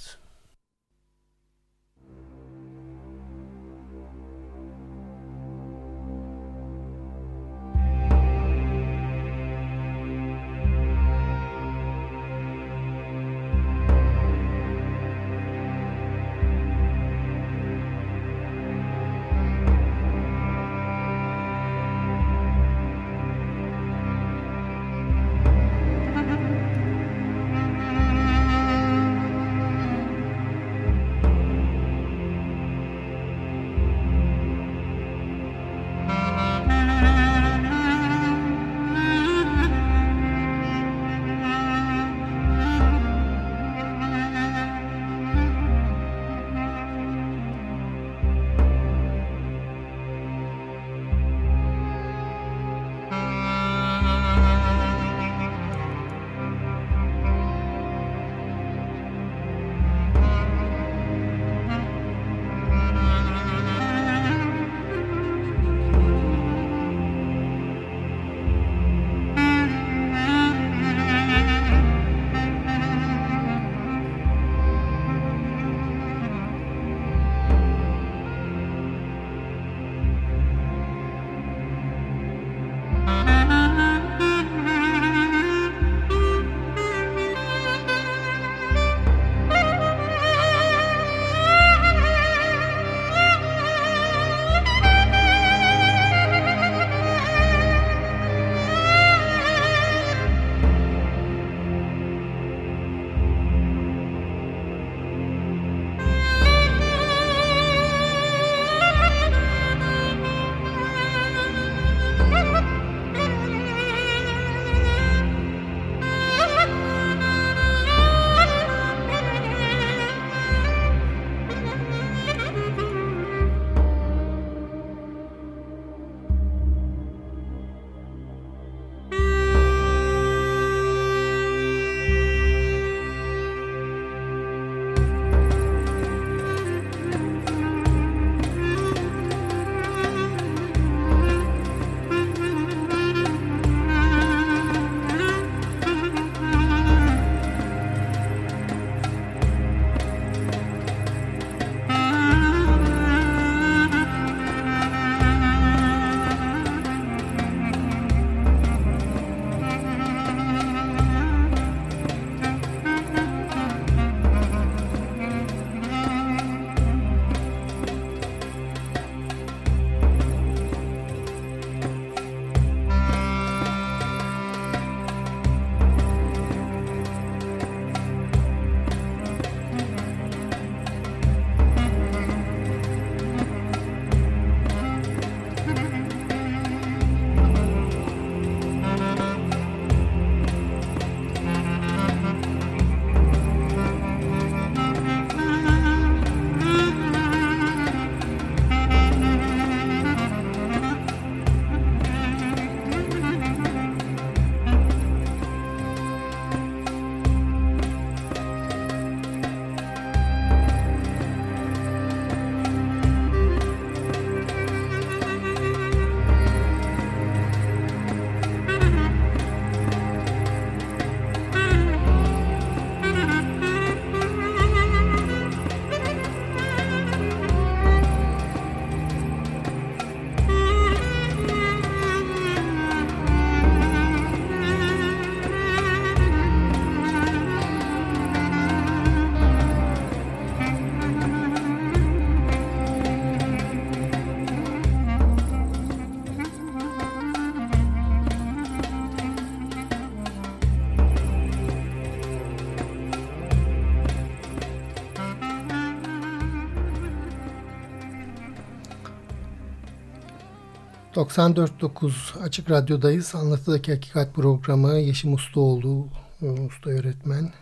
A: 94.9 Açık Radyo'dayız. Anlatıdaki Hakikat programı Yeşim Ustaoğlu, e, usta öğretmen.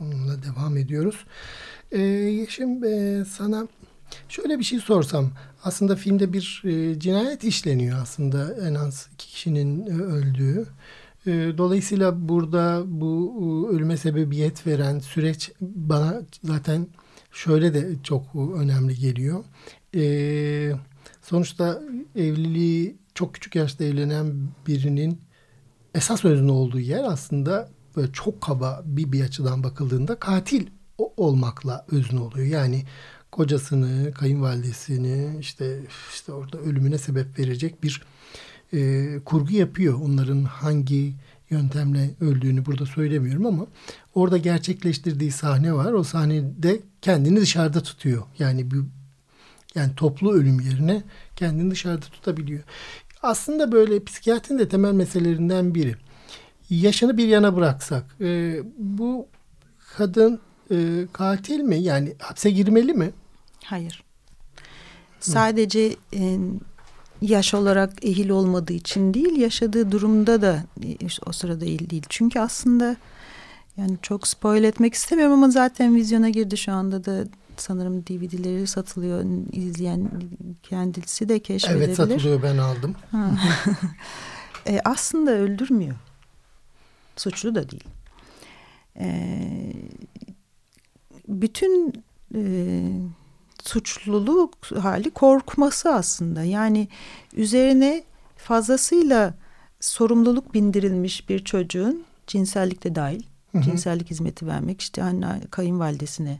A: Onunla devam ediyoruz. Ee, Yeşim e, sana şöyle bir şey sorsam. Aslında filmde bir e, cinayet işleniyor aslında en az iki kişinin e, öldüğü. E, dolayısıyla burada bu e, ölüme sebebiyet veren süreç bana zaten şöyle de çok önemli geliyor. E, sonuçta evliliği çok küçük yaşta evlenen birinin esas özne olduğu yer aslında böyle çok kaba bir, bir açıdan bakıldığında katil olmakla özne oluyor. Yani kocasını, kayınvalidesini işte işte orada ölümüne sebep verecek bir e, kurgu yapıyor. Onların hangi yöntemle öldüğünü burada söylemiyorum ama orada gerçekleştirdiği sahne var. O sahnede kendini dışarıda tutuyor. Yani bir yani toplu ölüm yerine kendini dışarıda tutabiliyor. Aslında böyle psikiyatrinin de temel meselelerinden biri. Yaşını bir yana bıraksak e, bu kadın e, katil mi? Yani hapse girmeli mi?
B: Hayır. Sadece e, yaş olarak ehil olmadığı için değil, yaşadığı durumda da e, o sırada ehil değil. Çünkü aslında yani çok spoil etmek istemiyorum ama zaten vizyona girdi şu anda da sanırım DVD'leri satılıyor. izleyen kendisi de keşfedebilir.
A: Evet satılıyor ben aldım.
B: e, aslında öldürmüyor. Suçlu da değil. E, bütün e, suçluluk hali korkması aslında. Yani üzerine fazlasıyla sorumluluk bindirilmiş bir çocuğun cinsellikte dahil, hı hı. cinsellik hizmeti vermek, işte anne kayınvalidesine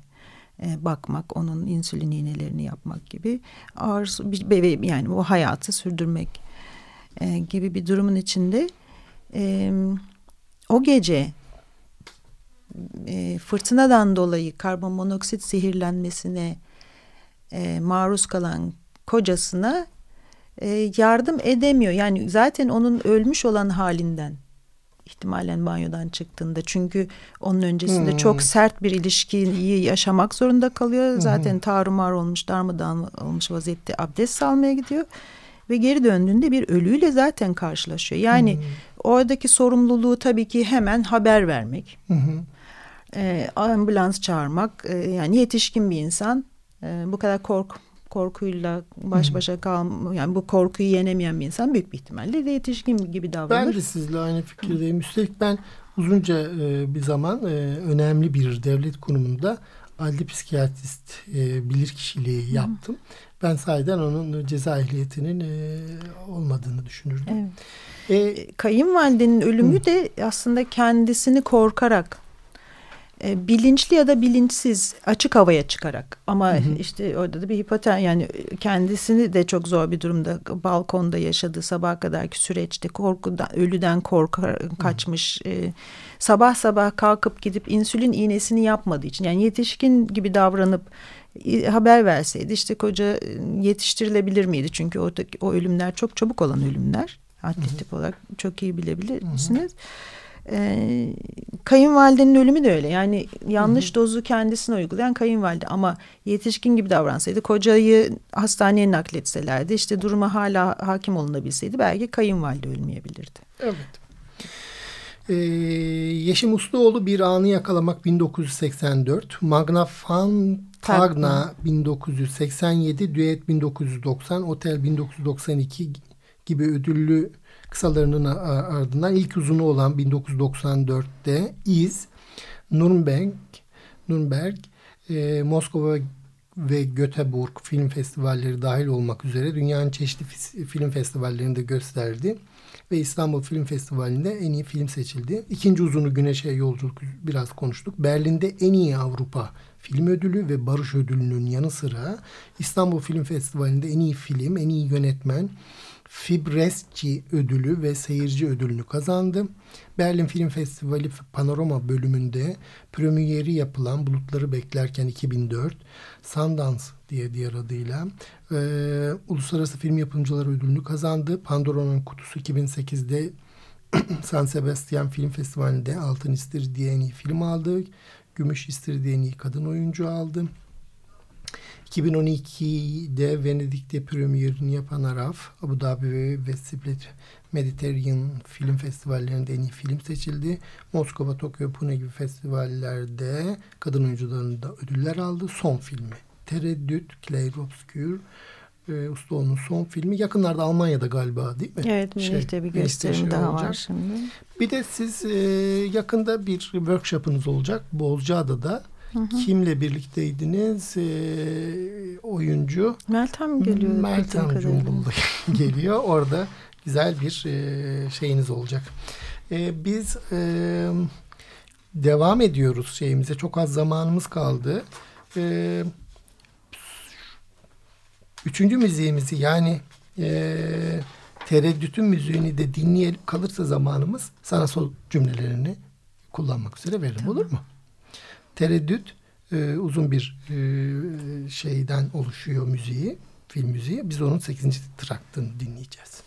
B: bakmak, onun insülin iğnelerini yapmak gibi ağır bir yani o hayatı sürdürmek e, gibi bir durumun içinde e, o gece e, fırtınadan dolayı karbon monoksit zehirlenmesine e, maruz kalan kocasına e, yardım edemiyor. Yani zaten onun ölmüş olan halinden ihtimalen banyodan çıktığında çünkü onun öncesinde hmm. çok sert bir ilişkiyi yaşamak zorunda kalıyor. Hmm. Zaten tarumar olmuş, darmadağın olmuş vaziyette abdest almaya gidiyor ve geri döndüğünde bir ölüyle zaten karşılaşıyor. Yani hmm. oradaki sorumluluğu tabii ki hemen haber vermek. Hmm. E, ambulans çağırmak e, yani yetişkin bir insan e, bu kadar kork korkuyla baş başa kal yani bu korkuyu yenemeyen bir insan büyük bir ihtimalle de yetişkin gibi davranır.
A: Ben de sizle aynı fikirdeyim. Üstelik ben uzunca e, bir zaman e, önemli bir devlet konumunda adli psikiyatrist e, bilir kişiliği yaptım. Hı. Ben sayeden onun ceza ehliyetinin e, olmadığını düşünürdüm. Evet.
B: E, Kayınvalidenin ölümü hı. de aslında kendisini korkarak bilinçli ya da bilinçsiz açık havaya çıkarak ama hı hı. işte orada da bir hipoten yani kendisini de çok zor bir durumda balkonda yaşadığı sabah kadarki süreçte korkudan ölüden korkar kaçmış e, sabah sabah kalkıp gidip insülin iğnesini yapmadığı için yani yetişkin gibi davranıp haber verseydi işte koca e, yetiştirilebilir miydi çünkü o, o ölümler çok çabuk olan ölümler atletik olarak çok iyi bilebilirsiniz. Hı hı. Ee, kayınvalidenin ölümü de öyle. Yani yanlış hı hı. dozu kendisine uygulayan kayınvalide ama yetişkin gibi davransaydı kocayı hastaneye nakletselerdi işte duruma hala hakim olunabilseydi belki kayınvalide ölmeyebilirdi.
A: Evet. Ee, Yeşim Usluoğlu Bir Anı Yakalamak 1984, Magna Fantagna 1987, Düet 1990, Otel 1992 gibi ödüllü kısalarının ardından ilk uzunu olan 1994'te İz, Nürnberg, Nürnberg, e, Moskova ve Göteborg film festivalleri dahil olmak üzere dünyanın çeşitli film festivallerinde gösterdi ve İstanbul Film Festivali'nde en iyi film seçildi. İkinci uzunu Güneşe Yolculuk biraz konuştuk. Berlin'de en iyi Avrupa Film Ödülü ve Barış Ödülü'nün yanı sıra İstanbul Film Festivali'nde en iyi film, en iyi yönetmen, Fibresci ödülü ve seyirci ödülünü kazandı. Berlin Film Festivali Panorama bölümünde premieri yapılan Bulutları Beklerken 2004, Sundance diye diğer adıyla e, Uluslararası Film Yapımcıları ödülünü kazandı. Pandora'nın Kutusu 2008'de San Sebastian Film Festivali'nde Altın İstiridye en iyi film aldı. Gümüş İstiridye en iyi kadın oyuncu aldı. 2012'de Venedik'te premierini yapan Araf, Abu Dhabi ve Split Mediterranean Film Festivallerinde en iyi film seçildi. Moskova, Tokyo, Pune gibi festivallerde kadın oyuncularında ödüller aldı. Son filmi. Tereddüt, Claire Obscure, e, Ustaoğlu'nun son filmi. Yakınlarda Almanya'da galiba değil mi?
B: Evet, Münih'te şey, bir gösterim şey daha olacak. var şimdi.
A: Bir de siz e, yakında bir workshop'ınız olacak Bozcaada'da. Hı hı. Kimle birlikteydiniz? E, oyuncu.
B: Meltem geliyor.
A: Meltem Cumbullu geliyor. Orada güzel bir e, şeyiniz olacak. E, biz e, devam ediyoruz şeyimize. Çok az zamanımız kaldı. E, üçüncü müziğimizi yani e, tereddütün müziğini de dinleyelim kalırsa zamanımız sana son cümlelerini kullanmak üzere veririm. Tamam. Olur mu? Tereddüt e, uzun bir e, şeyden oluşuyor müziği, film müziği. Biz onun 8. traktını dinleyeceğiz.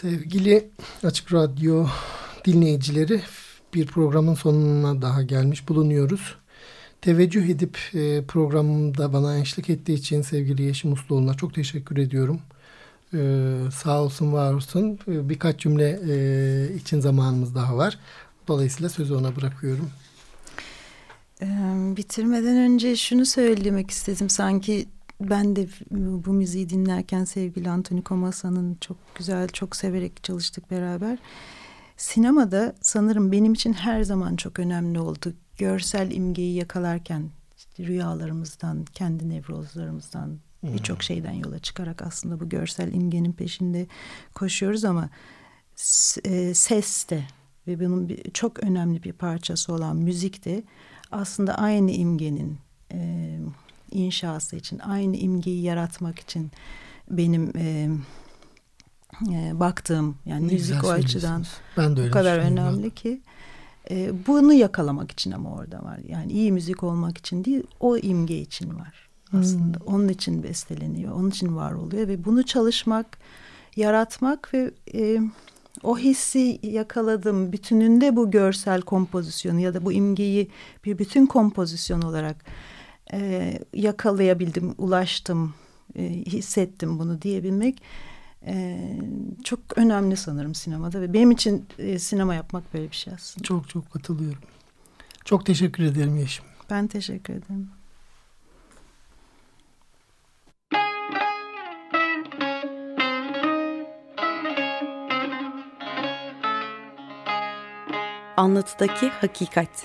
A: Sevgili Açık Radyo dinleyicileri bir programın sonuna daha gelmiş bulunuyoruz. Teveccüh edip e, programda bana eşlik ettiği için sevgili Yeşim Usluoğlu'na çok teşekkür ediyorum. E, sağ olsun var olsun. E, birkaç cümle e, için zamanımız daha var. Dolayısıyla sözü ona bırakıyorum.
B: Bitirmeden önce şunu söylemek istedim. Sanki ben de bu müziği dinlerken sevgili Anthony Comasa'nın çok güzel, çok severek çalıştık beraber. Sinemada sanırım benim için her zaman çok önemli oldu. Görsel imgeyi yakalarken işte rüyalarımızdan, kendi nevrozlarımızdan hmm. birçok şeyden yola çıkarak aslında bu görsel imgenin peşinde koşuyoruz ama e, ses de ve bunun bir, çok önemli bir parçası olan müzik de aslında aynı imgenin e, inşası için, aynı imgeyi yaratmak için benim e, e, baktığım yani ne müzik o açıdan ben de öyle o kadar önemli ben. ki e, bunu yakalamak için ama orada var. Yani iyi müzik olmak için değil, o imge için var aslında. Hmm. Onun için besteleniyor, onun için var oluyor ve bunu çalışmak, yaratmak ve e, o hissi yakaladım. Bütününde bu görsel kompozisyonu ya da bu imgeyi bir bütün kompozisyon olarak e, yakalayabildim, ulaştım, e, hissettim bunu diyebilmek e, çok önemli sanırım sinemada ve benim için e, sinema yapmak böyle bir şey aslında.
A: Çok çok katılıyorum. Çok teşekkür ederim Yeşim.
B: Ben teşekkür ederim.
C: Anlatıdaki Hakikat